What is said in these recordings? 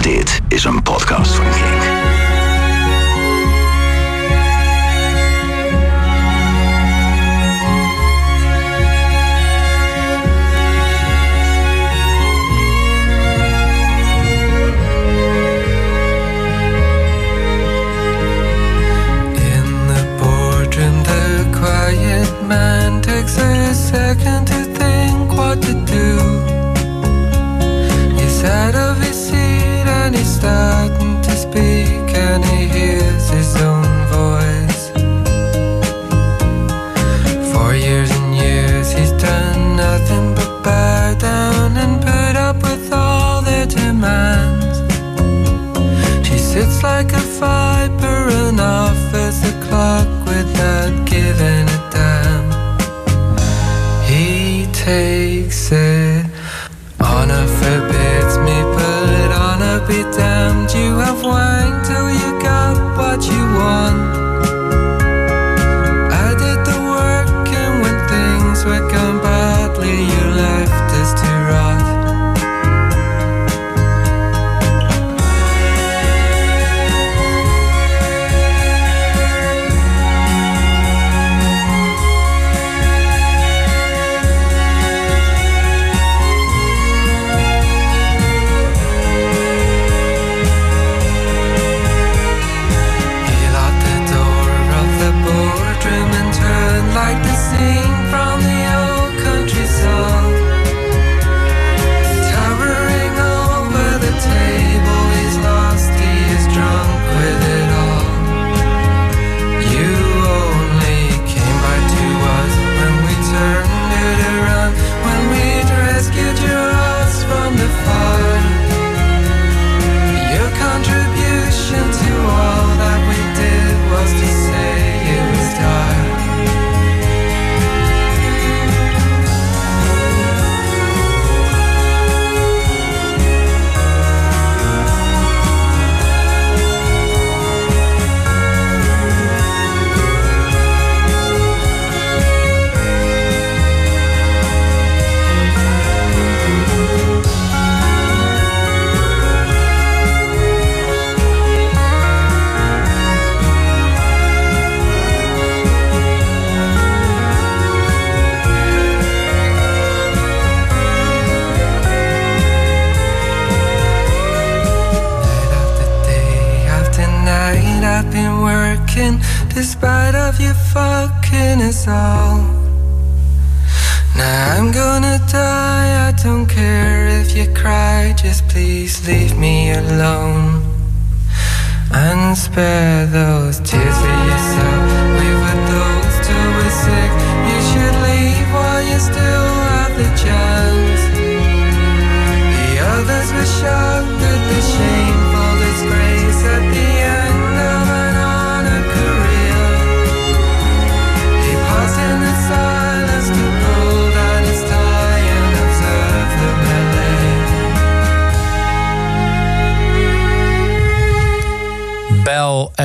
Dit is een podcast van Kink.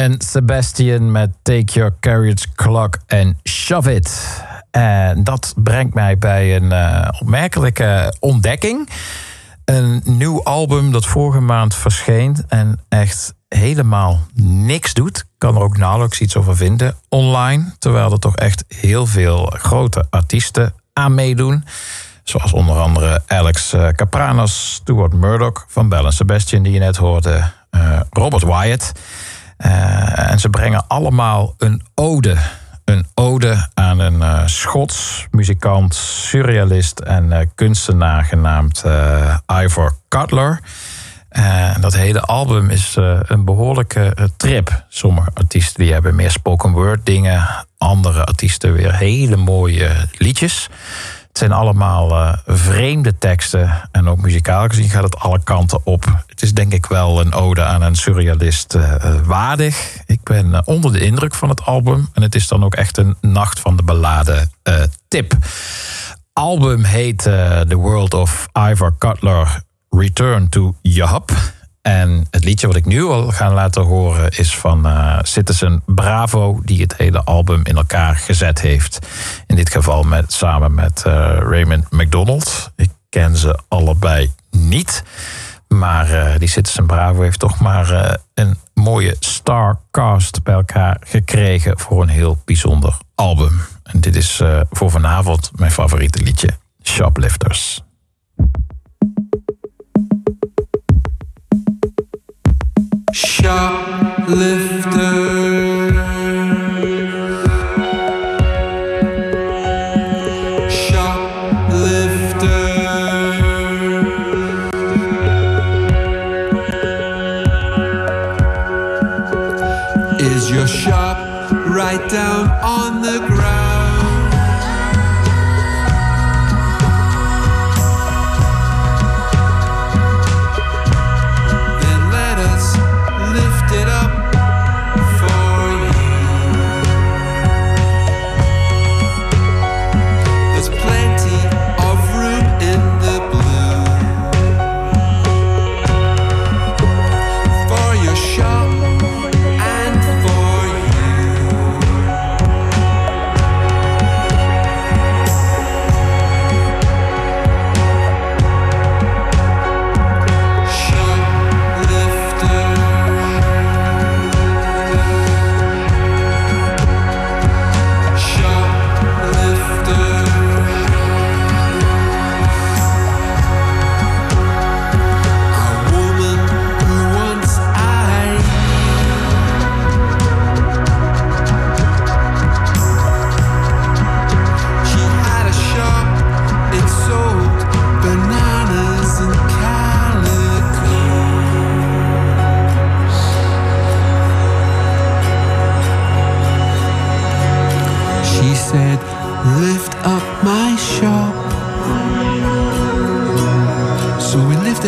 En Sebastian met Take Your Carriage Clock and Shove It. En dat brengt mij bij een eh, opmerkelijke ontdekking. Een nieuw album dat vorige maand verscheen en echt helemaal niks doet. Kan er ook nauwelijks iets over vinden online. Terwijl er toch echt heel veel grote artiesten aan meedoen. Zoals onder andere Alex eh, Capranos, Stuart Murdoch van Bell Sebastian, die je net hoorde. eh, Robert Wyatt. Eh, en ze brengen allemaal een ode. Een ode aan een eh, Schots muzikant, surrealist en eh, kunstenaar genaamd Ivor Cutler. Eh, dat hele album is een behoorlijke eh, trip. Sommige artiesten die hebben meer spoken word dingen. Andere artiesten weer hele mooie liedjes. Het zijn allemaal eh, vreemde teksten. En ook muzikaal gezien gaat het alle kanten op. Het is denk ik wel een ode aan een surrealist eh, eh, waardig. Ik ben onder de indruk van het album. En het is dan ook echt een nacht van de ballade eh, tip. Album heet The World of Ivor Cutler Return to Yahab. En het liedje wat ik nu al ga laten horen is van eh, Citizen Bravo, die het hele album in elkaar gezet heeft. In dit geval met, samen met eh, Raymond McDonald. Ik ken ze allebei niet. Maar die Citizen Bravo heeft toch maar een mooie starcast bij elkaar gekregen voor een heel bijzonder album. En dit is voor vanavond mijn favoriete liedje, Shoplifters. lifter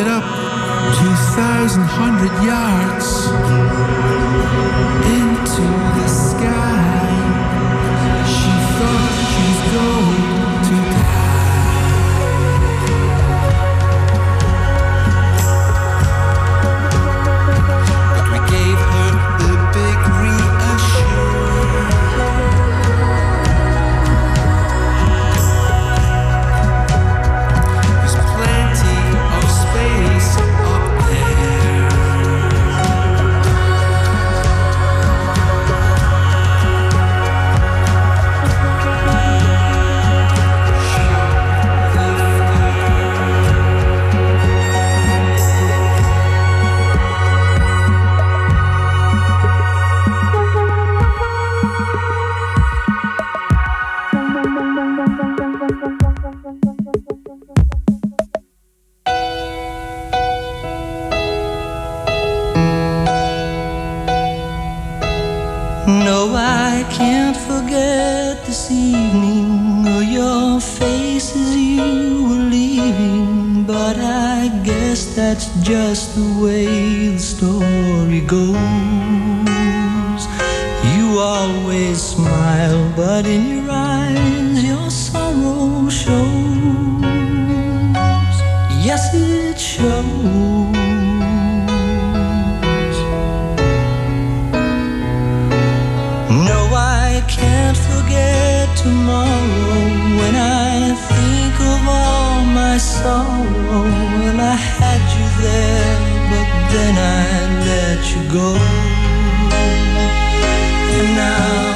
up 2,000 yards into the sky. you go. And now.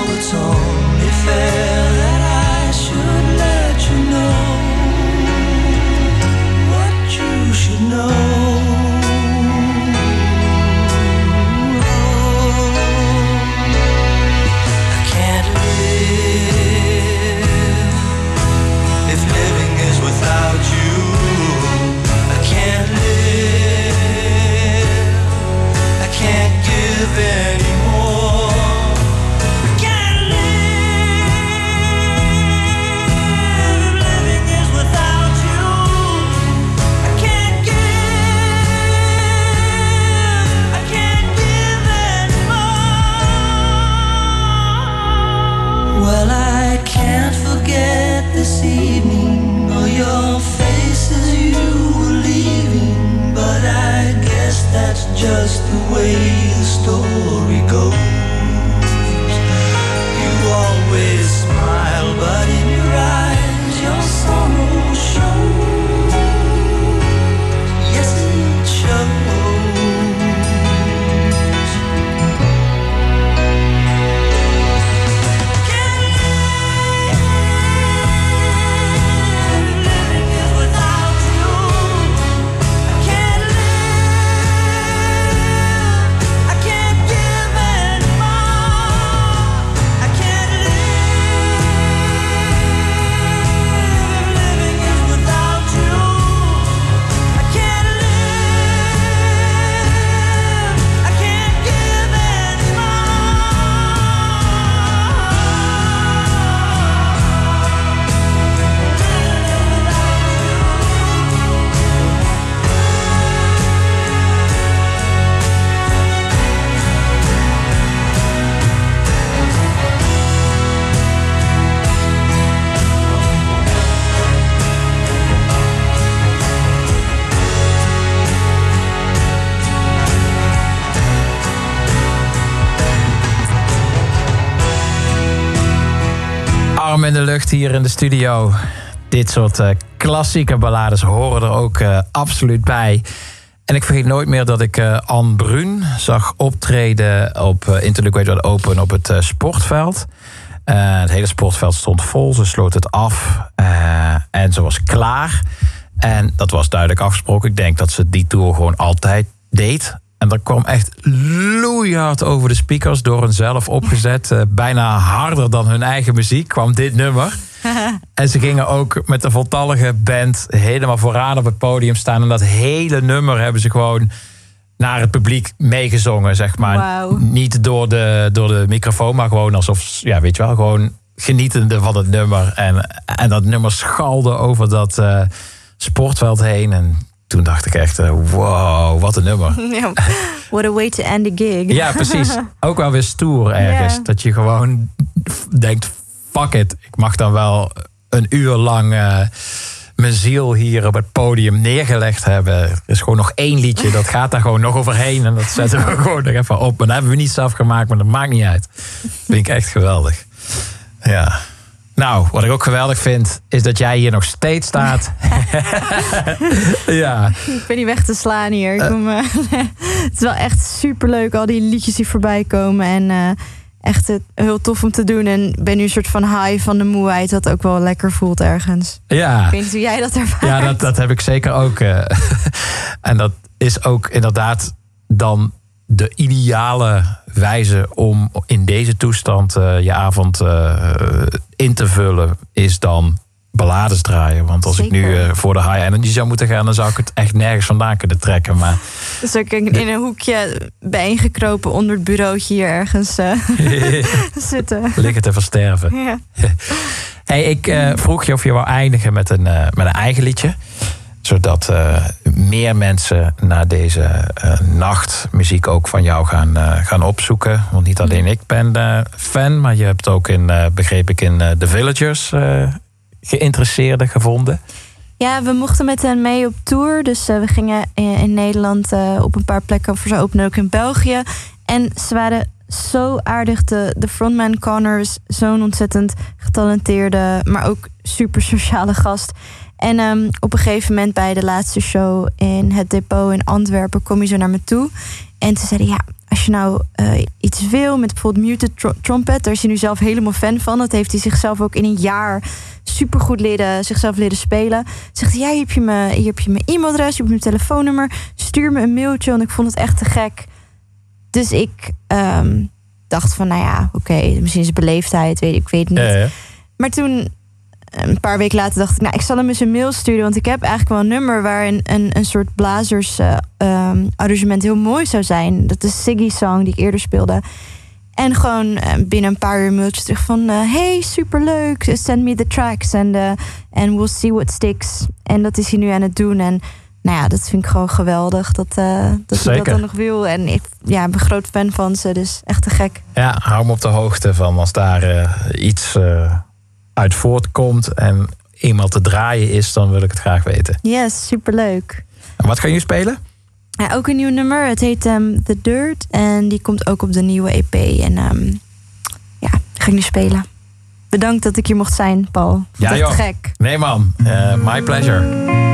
Hier in de studio. Dit soort uh, klassieke ballades horen er ook uh, absoluut bij. En ik vergeet nooit meer dat ik uh, Anne Brun zag optreden op uh, Open op het sportveld. het hele sportveld stond vol, ze sloot het af en ze was klaar. En dat was duidelijk afgesproken. Ik denk dat ze die tour gewoon altijd deed. En dat kwam echt loeihard over de speakers door hun zelf opgezet. Uh, bijna harder dan hun eigen muziek kwam dit nummer. en ze gingen ook met de voltallige band helemaal vooraan op het podium staan. En dat hele nummer hebben ze gewoon naar het publiek meegezongen, zeg maar. Wow. Niet door de, door de microfoon, maar gewoon alsof, ja, weet je wel, gewoon genietende van het nummer. En, en dat nummer schalde over dat uh, sportveld heen. En toen dacht ik echt, uh, wow, wat een nummer. Ja, what a way to end a gig. Ja, precies. Ook wel weer stoer ergens. Dat je gewoon denkt, fuck it. Ik mag dan wel een uur lang uh, mijn ziel hier op het podium neergelegd hebben. Er is gewoon nog één liedje, dat gaat daar gewoon nog overheen. En dat zetten we gewoon nog even op. Maar dat hebben we niet zelf gemaakt, maar dat maakt niet uit. Dat vind ik echt geweldig. Ja. Nou, wat ik ook geweldig vind, is dat jij hier nog steeds staat. ja. Ik ben niet weg te slaan hier. Ik kom, uh, het is wel echt superleuk, al die liedjes die voorbij komen. En uh, echt heel tof om te doen. En ben nu een soort van high van de moeheid, dat ook wel lekker voelt ergens. Ja. Ik weet niet hoe jij dat ervaart. Ja, dat, dat heb ik zeker ook. en dat is ook inderdaad dan de ideale wijze om in deze toestand uh, je avond uh, in te vullen, is dan ballades draaien. Want als Zeker. ik nu uh, voor de high energy zou moeten gaan, dan zou ik het echt nergens vandaan kunnen trekken. Maar dus ook in, in een hoekje bijeengekropen onder het bureautje hier ergens zitten. Liggen te versterven. Ja. hey, ik vroeg je of je wou eindigen met een, met een eigen liedje zodat uh, meer mensen naar deze uh, nacht muziek ook van jou gaan, uh, gaan opzoeken. Want niet alleen ik ben fan, maar je hebt ook in, begreep ik, in The Villagers geïnteresseerden gevonden. Ja, we mochten met hen mee op tour. Dus we gingen in, Nederland op een paar plekken voor ze openen, ook in België. En ze waren zo aardig. De, de frontman Connor is zo'n ontzettend getalenteerde, maar ook super sociale gast. En um, op een gegeven moment bij de laatste show in het depot in Antwerpen kom je zo naar me toe. En ze zeiden, ja, als je nou uh, iets wil met bijvoorbeeld muted tr trumpet, daar is hij nu zelf helemaal fan van. Dat heeft hij zichzelf ook in een jaar supergoed leren, zichzelf leren spelen. Zegt hij, ja, hier heb je mijn, hier heb je mijn e-mailadres, je hebt mijn telefoonnummer. Stuur me een mailtje, want ik vond het echt te gek. Dus ik um, dacht van, nou ja, oké, okay, misschien is het beleefdheid, weet ik, weet het niet. Ja, ja. Maar toen een paar weken later dacht ik, nou, ik zal hem eens een mail sturen. Want ik heb eigenlijk wel een nummer waarin een, een soort blazers uh, um, arrangement heel mooi zou zijn. Dat is Siggy Song die ik eerder speelde. En gewoon uh, binnen een paar uur een mailtje terug van... Uh, hey, superleuk, send me the tracks and, and we'll see what sticks. En dat is hij nu aan het doen. En nou ja, dat vind ik gewoon geweldig dat, uh, dat hij dat dan nog wil. En ik ja, ben groot fan van ze, dus echt te gek. Ja, hou me op de hoogte van als daar uh, iets uh, uit voortkomt en eenmaal te draaien is, dan wil ik het graag weten. Yes, superleuk. En wat gaan jullie spelen? Ja, ook een nieuw nummer. Het heet um, The Dirt en die komt ook op de nieuwe EP. En um, ja, ga ik nu spelen. Bedankt dat ik hier mocht zijn, Paul. Ja, joh. gek. Nee man, uh, my pleasure.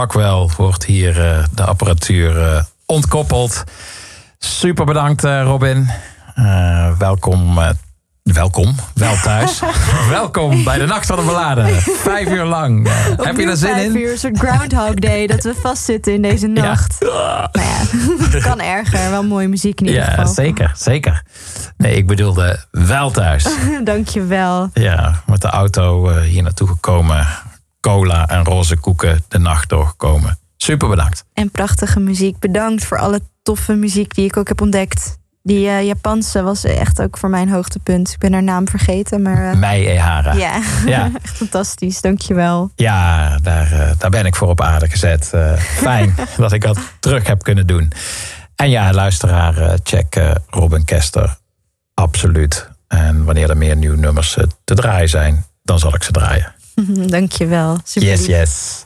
Rockwell wordt hier eh, de apparatuur eh, ontkoppeld. Super bedankt eh, Robin. Welkom, welkom, wel thuis. welkom bij de Nacht van de Ballade. Vijf uur lang. Heb je er zin vijf in? uur, een soort Groundhog Day, dat we vastzitten in deze nacht. Nou ja, kan erger. Wel mooie muziek in ieder Ja, geval. zeker, zeker. Nee, ik bedoelde wel thuis. Dankjewel. Ja, met de auto hier naartoe gekomen. Cola en roze koeken de nacht doorgekomen. Super bedankt. En prachtige muziek. Bedankt voor alle toffe muziek die ik ook heb ontdekt. Die eh, Japanse was echt ook voor mijn hoogtepunt. Ik ben haar naam vergeten, maar... eh, Mei Ehara. ja, Ja. echt fantastisch. Dankjewel. Ja, daar, eh, daar ben ik voor op aarde gezet. Fijn dat ik dat terug heb kunnen doen. En ja, luisteraar, check Robin Kester. Absoluut. En wanneer er meer nieuwe nummers te draaien zijn, dan zal ik ze draaien. Dankjewel. Super Yes, yes.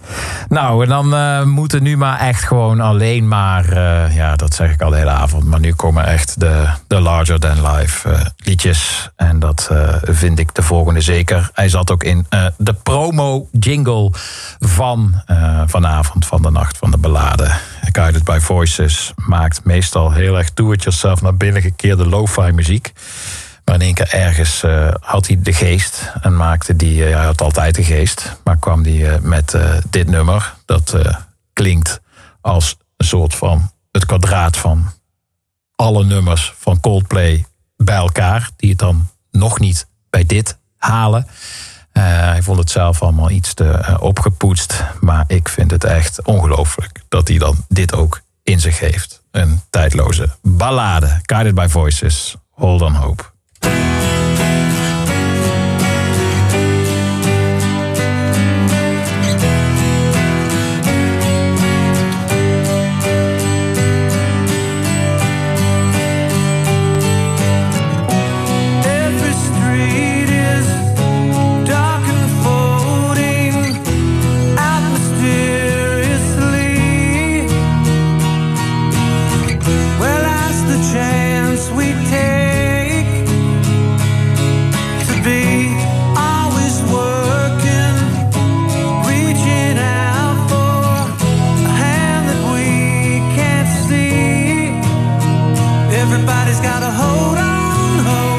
Nou, en dan eh, moeten nu maar echt gewoon alleen maar... eh, ja, dat zeg ik al de hele avond. Maar nu komen echt de, de larger than life eh, liedjes. En dat vind ik de volgende zeker. Hij zat ook in de promo jingle van vanavond, van de nacht van de ballade. Guided by Voices maakt meestal heel erg do-it-yourself naar binnen gekeerde lo-fi muziek. Maar in één keer ergens eh, had hij de geest en maakte die, eh, hij had altijd de geest, maar kwam die eh, met dit nummer. Dat klinkt als een soort van het kwadraat van alle nummers van Coldplay bij elkaar, die het dan nog niet bij dit halen. Hij vond het zelf allemaal iets te opgepoetst, maar ik vind het echt ongelooflijk dat hij dan dit ook in zich heeft. Een tijdloze ballade, Guided by Voices, Hold on Hope. Thank you. gotta hold on, hold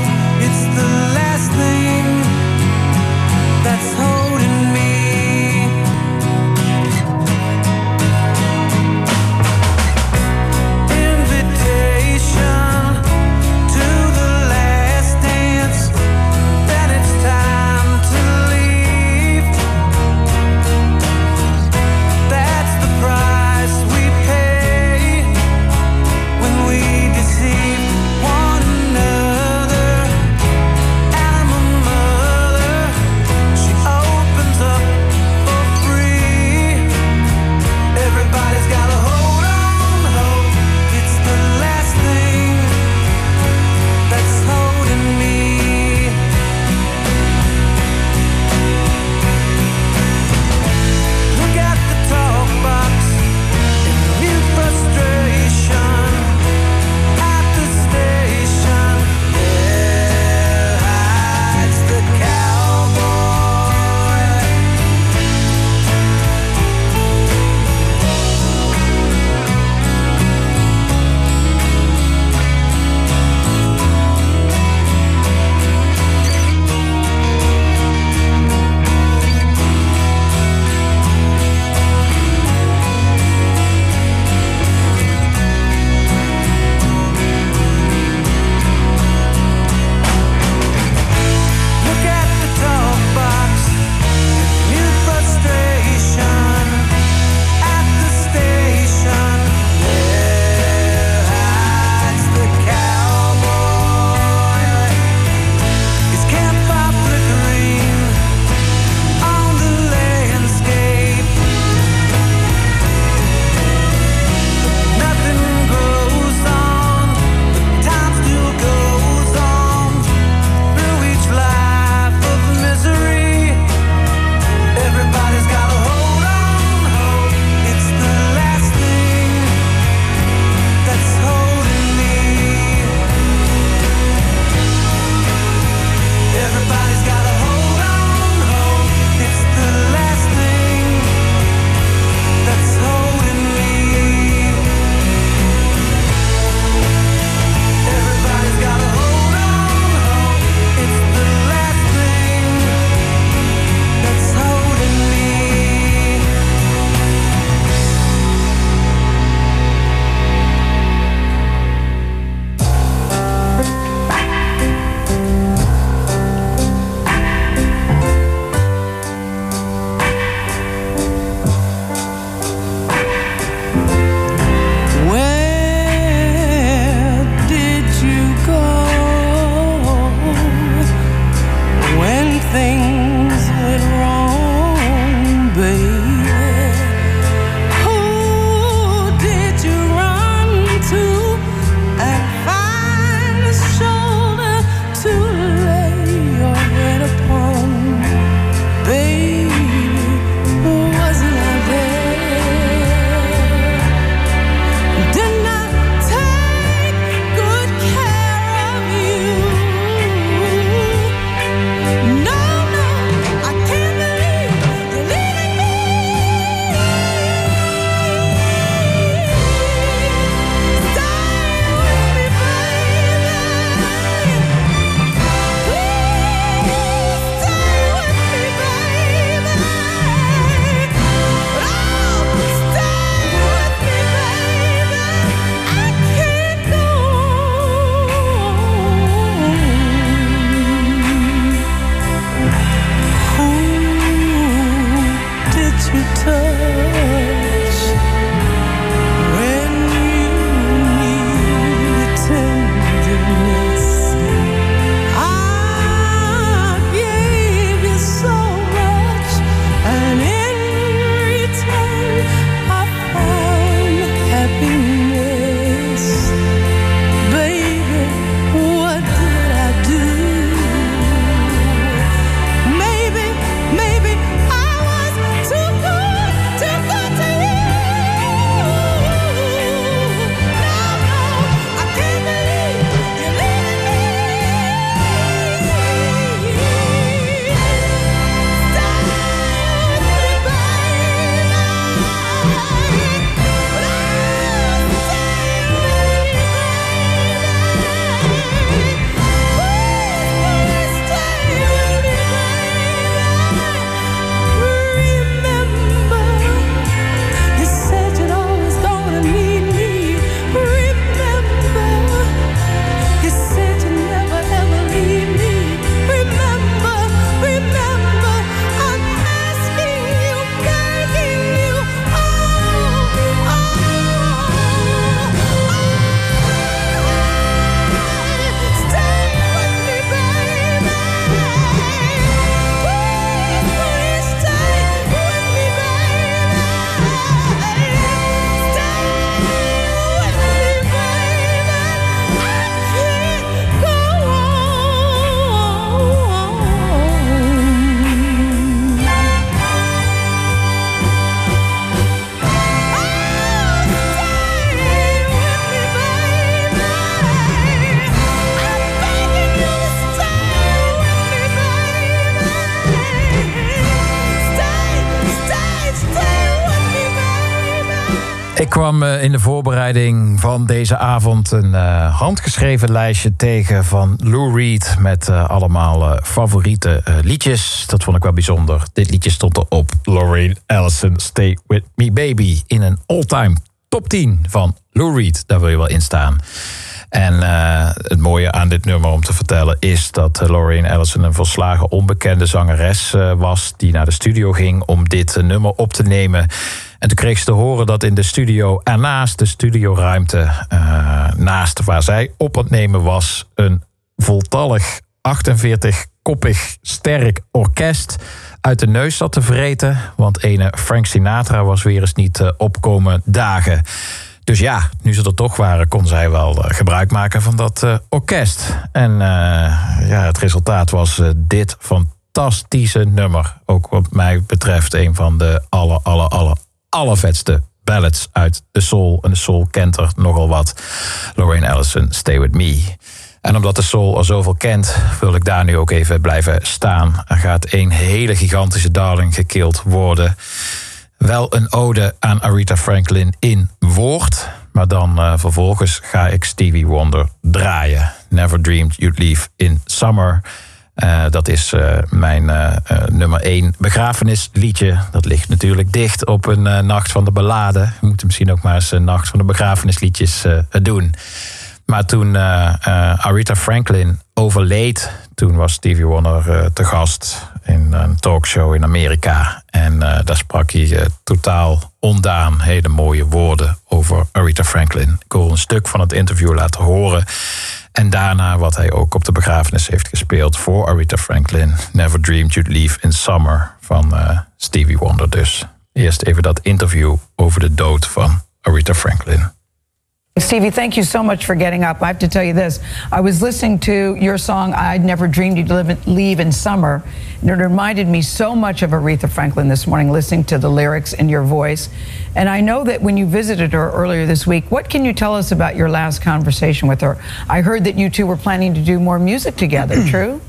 kwam eh, in de voorbereiding van deze avond een uh, handgeschreven lijstje tegen van Lou Reed met uh, allemaal favoriete liedjes. Dat vond ik wel bijzonder. Dit liedje stond erop. Lorraine Allison, Stay With Me Baby. In een all-time top 10 van Lou Reed. Daar wil je wel in staan. En uh, het mooie aan dit nummer om te vertellen is dat uh, Lorraine Allison een volslagen onbekende zangeres uh, was. Die naar de studio ging om dit nummer op te nemen. En toen kreeg ze te horen dat in de studio ernaast de studioruimte, naast waar zij op het nemen was, een voltallig 48-koppig sterk orkest uit de neus zat te vreten. Want ene Frank Sinatra was weer eens niet opkomen dagen. Dus ja, nu ze er toch waren, kon zij wel uh, gebruik maken van dat uh, orkest. En uh, ja, het resultaat was dit fantastische nummer. Ook wat mij betreft een van de aller, aller, aller, allervetste ballads uit de soul. En de soul kent er nogal wat. Lorraine Allison, Stay With Me. En omdat de soul er zoveel kent, wil ik daar nu ook even blijven staan. Er gaat een hele gigantische darling gekild worden wel een ode aan Aretha Franklin in woord. Maar dan uh, vervolgens ga ik Stevie Wonder draaien. Never Dreamed You'd Leave in Summer. Uh, dat is uh, mijn nummer 1 begrafenisliedje. Dat ligt natuurlijk dicht op een nacht van de ballade. We moeten misschien ook maar eens een nacht van de begrafenisliedjes doen. Maar toen Aretha Franklin overleed, toen was Stevie Wonder te gast in een talkshow in Amerika. En uh, daar sprak hij uh, totaal ondaan hele mooie woorden over Aretha Franklin. Ik wil een stuk van het interview laten horen. En daarna wat hij ook op de begrafenis heeft gespeeld voor Aretha Franklin. Never Dreamed You'd Leave in Summer van Stevie Wonder dus. Eerst even dat interview over de dood van Aretha Franklin. Stevie, thank you so much for getting up. I have to tell you this. I was listening to your song, I'd Never Dreamed You'd live, Leave in Summer, and it reminded me so much of Aretha Franklin this morning, listening to the lyrics in your voice. And I know that when you visited her earlier this week, what can you tell us about your last conversation with her? I heard that you two were planning to do more music together, true?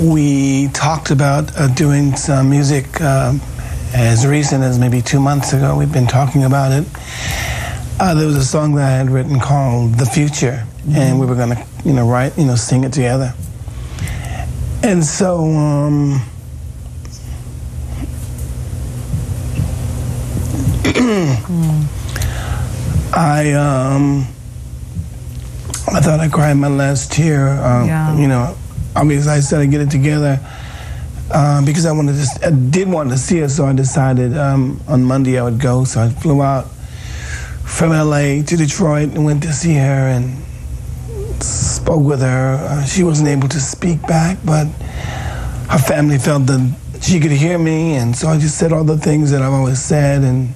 We talked about uh, doing some music. Uh, as recent as maybe two months ago, we've been talking about it. Uh, there was a song that I had written called "The Future," mm-hmm. and we were going to, you know, write, you know, sing it together. And so, um, I, um, I thought I cried my last tear. Um, yeah. You know, obviously I said I get it together um, because I wanted to, I did want to see her, so I decided um, on Monday I would go. So I flew out from LA to Detroit and went to see her and spoke with her. Uh, she wasn't able to speak back, but her family felt that she could hear me, and so I just said all the things that I've always said and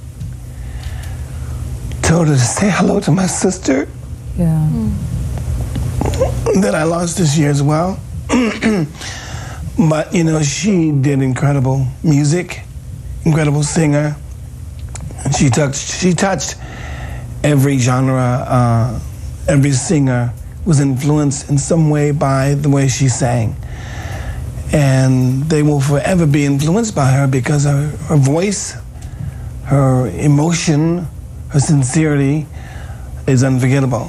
told her to say hello to my sister. Yeah. That I lost this year as well. But you know, she did incredible music, incredible singer. She touched she touched every genre. Uh, every singer was influenced in some way by the way she sang, and they will forever be influenced by her because her, her voice, her emotion, her sincerity is unforgettable.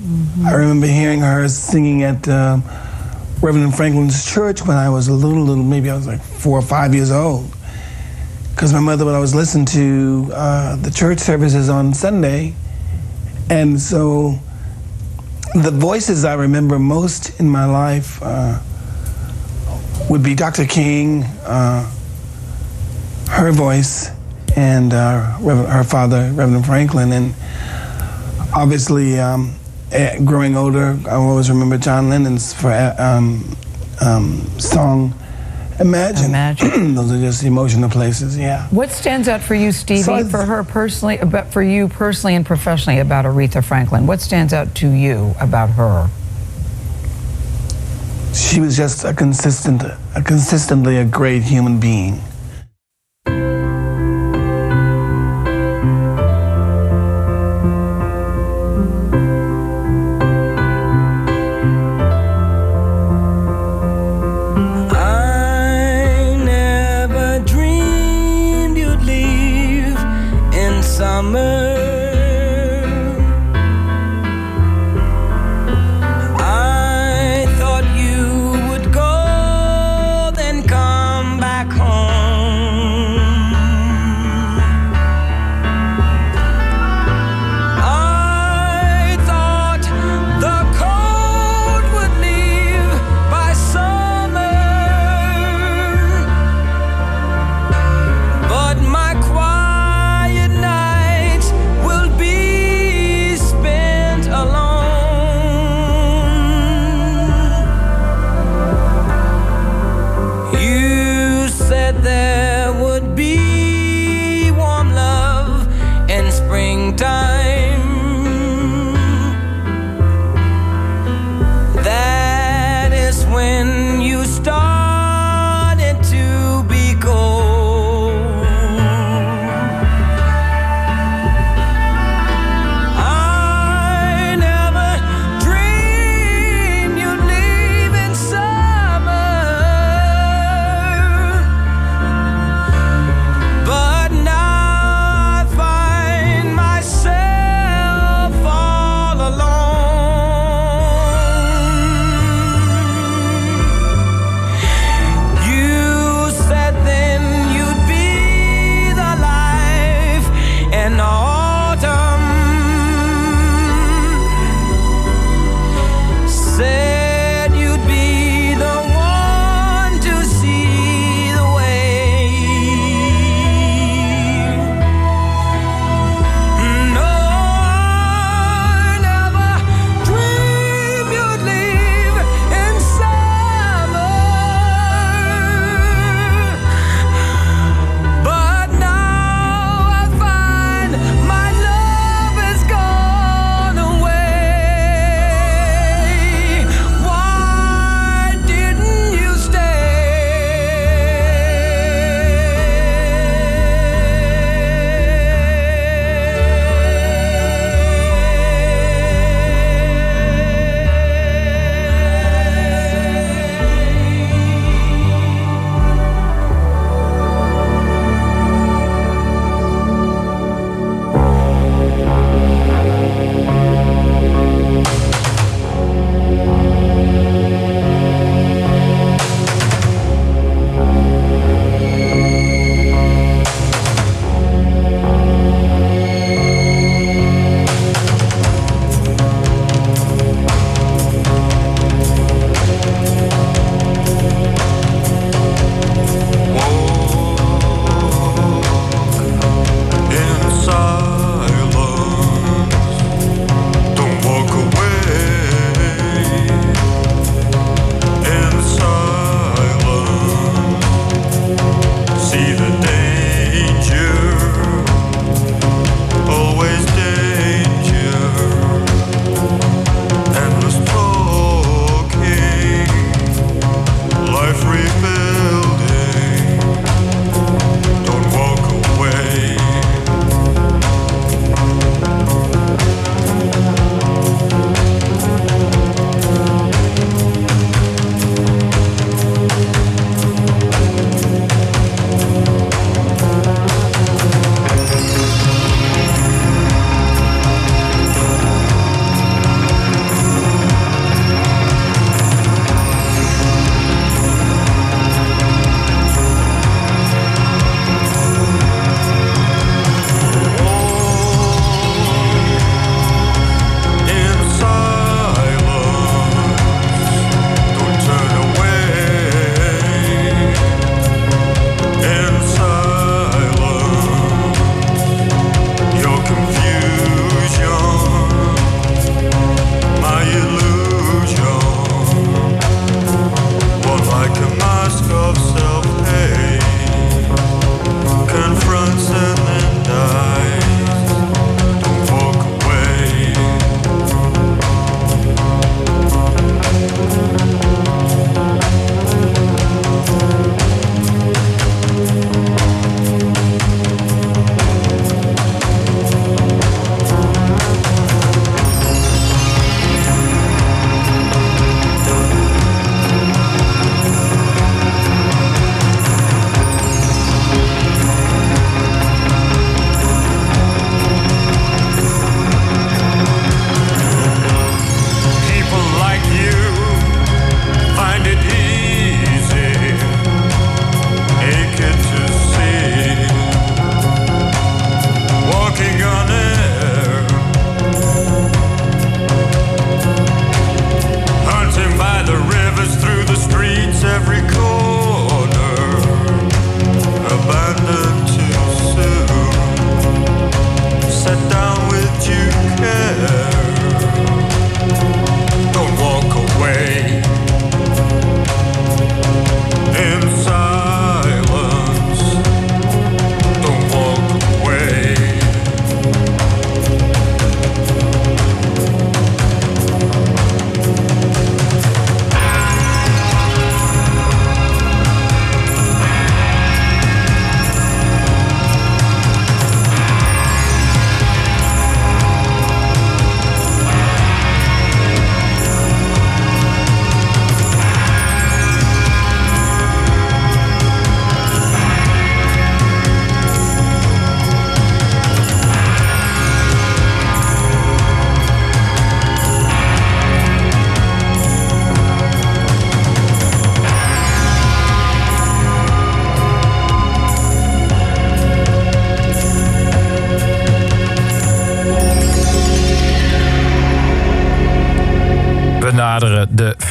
Mm-hmm. I remember hearing her singing at. Uh, Reverend Franklin's church when I was a little, little, maybe I was like four or five years old. Because my mother would always listen to uh, the church services on Sunday. And so the voices I remember most in my life uh, would be Dr. King, uh, her voice, and uh, her father, Reverend Franklin. And obviously, um, growing older, I always remember John Lennon's for, um, um, song Imagine. Imagine. Those are just emotional places, yeah. What stands out for you, Stevie, so for her personally, but for you personally and professionally about Aretha Franklin? What stands out to you about her? She was just a consistent, a consistently a great human being.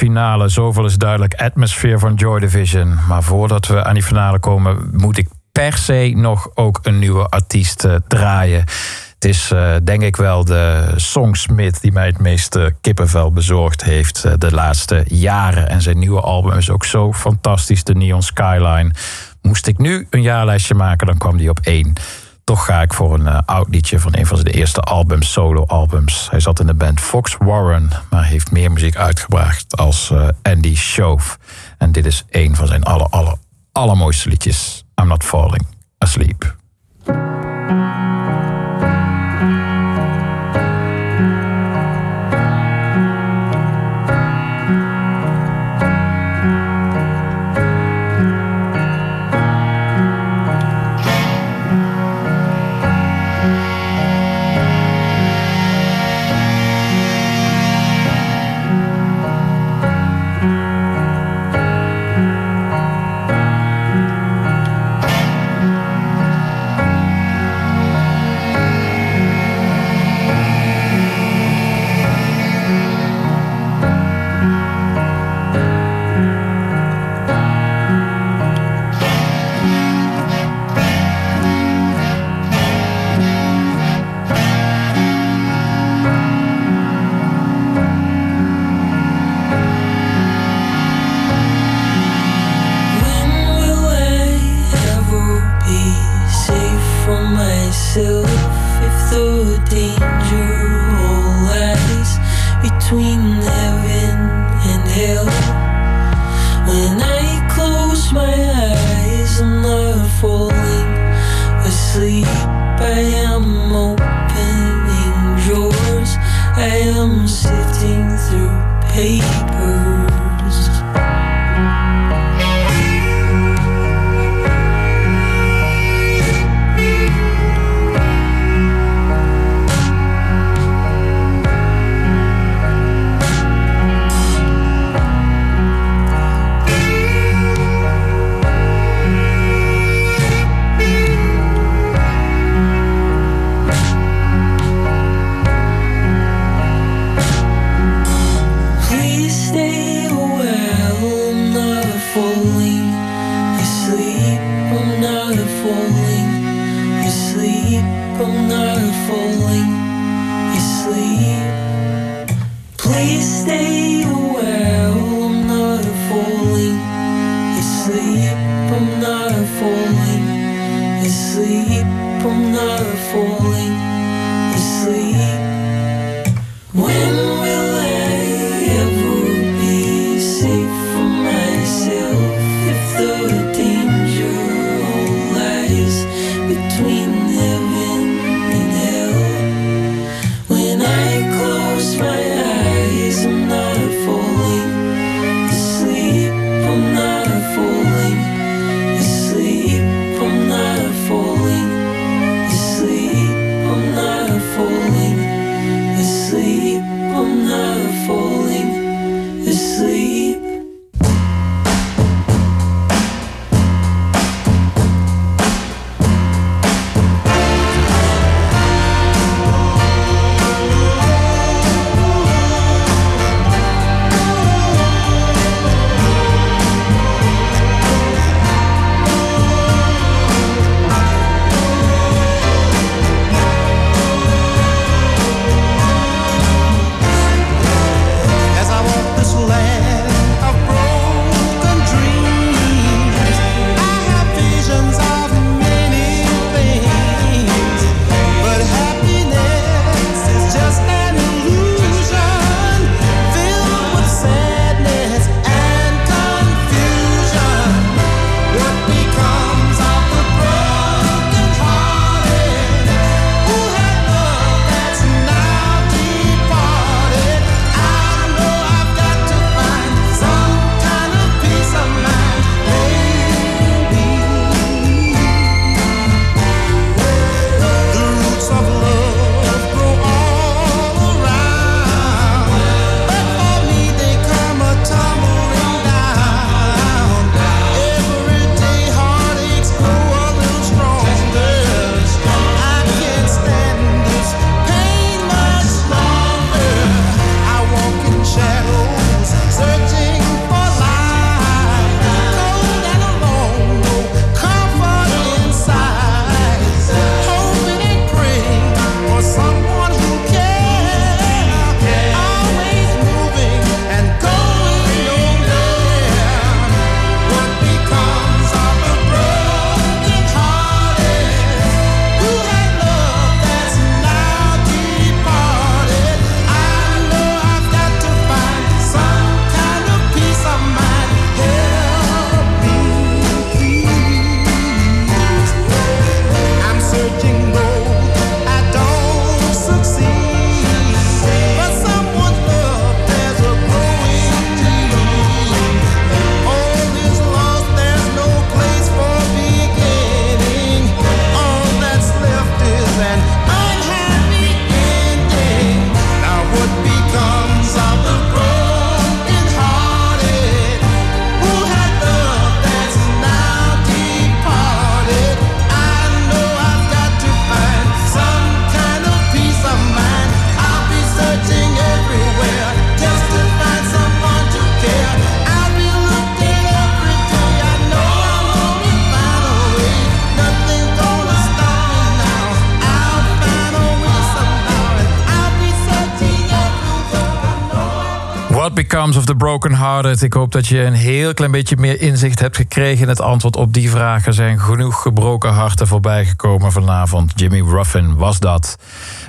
Finale. Zoveel is duidelijk. Atmosphere van Joy Division. Maar voordat we aan die finale komen, moet ik per se nog ook een nieuwe artiest eh, draaien. Het is uh, denk ik wel de songsmith die mij het meeste kippenvel bezorgd heeft uh, de laatste jaren. En zijn nieuwe album is ook zo fantastisch, de Neon Skyline. Moest ik nu een jaarlijstje maken, dan kwam die op één. Toch ga ik voor een uh, oud liedje van een van zijn eerste albums, solo-albums. Hij zat in de band Fox Warren, maar heeft meer muziek uitgebracht als Andy Shove. En dit is een van zijn aller, aller, allermooiste liedjes. I'm not falling asleep. Becomes of the broken hearted? Ik hoop dat je een heel klein beetje meer inzicht hebt gekregen in het antwoord op die vragen. Er zijn genoeg gebroken harten voorbijgekomen vanavond. Jimmy Ruffin was dat.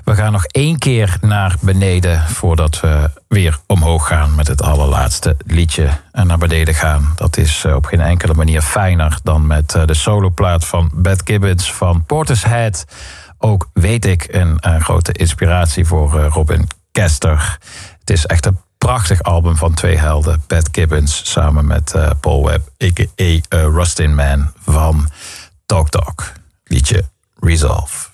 We gaan nog één keer naar beneden voordat we weer omhoog gaan met het allerlaatste liedje. En naar beneden gaan, dat is eh, op geen enkele manier fijner dan met eh, de soloplaat van Beth Gibbons van Portishead. Ook weet ik een, een grote inspiratie voor eh, Robin Kester. Het is echt een prachtig album van twee helden. Pat Gibbons samen met uh, Paul Webb, a.k.a. Uh, Rustin Man van Talk Talk. Liedje Resolve.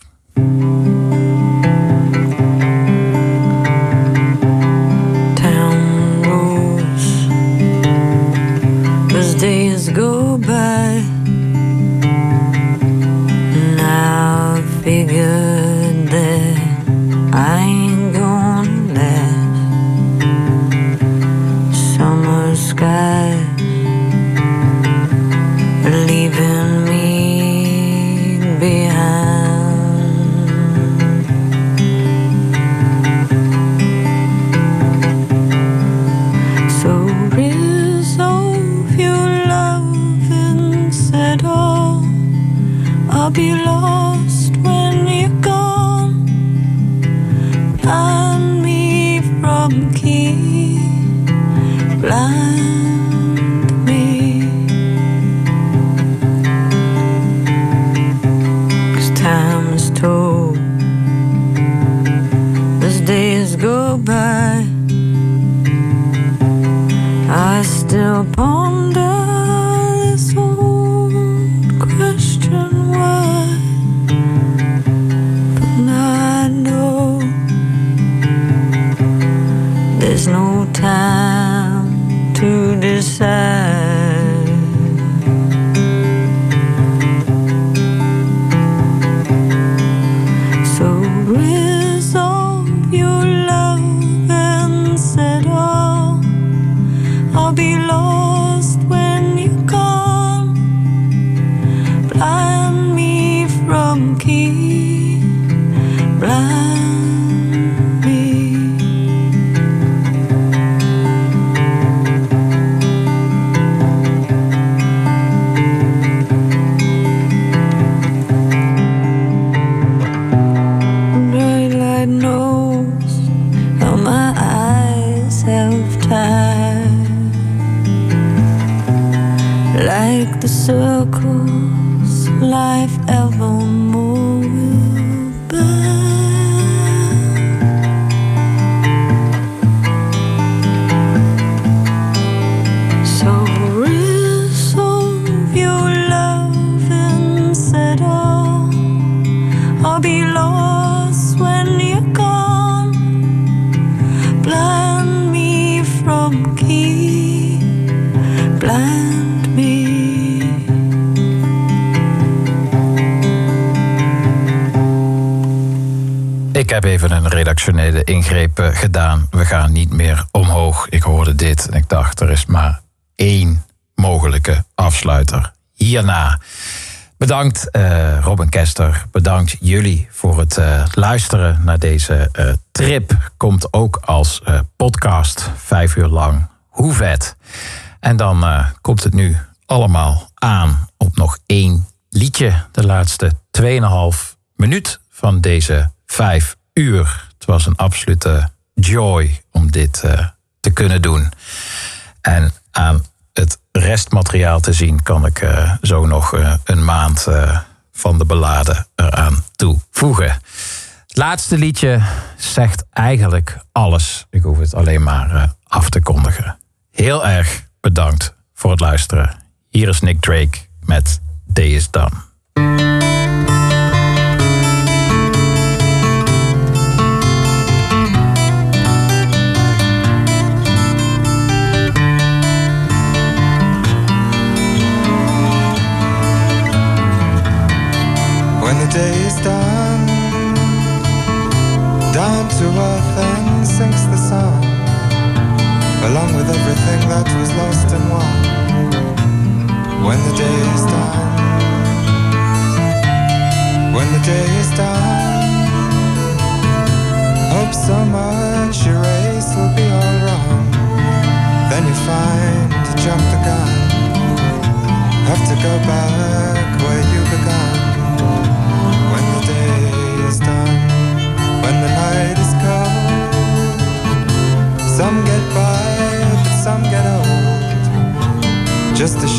Heb even een redactionele ingreep eh, gedaan. We gaan niet meer omhoog. Ik hoorde dit en ik dacht, er is maar één mogelijke afsluiter. Hierna. Bedankt eh, Robin Kester. Bedankt jullie voor het eh, luisteren naar deze trip. Komt ook als podcast, vijf uur lang. Hoe vet. En dan komt het nu allemaal aan op nog één liedje. De laatste 2,5 minuut van deze vijf uur. Het was een absolute joy om dit eh, te kunnen doen. En aan het restmateriaal te zien kan ik eh, zo nog eh, een maand van de beladen eraan toevoegen. Het laatste liedje zegt eigenlijk alles. Ik hoef het alleen maar af te kondigen. Heel erg bedankt voor het luisteren. Hier is Nick Drake met Day is Done.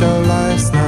Show life's not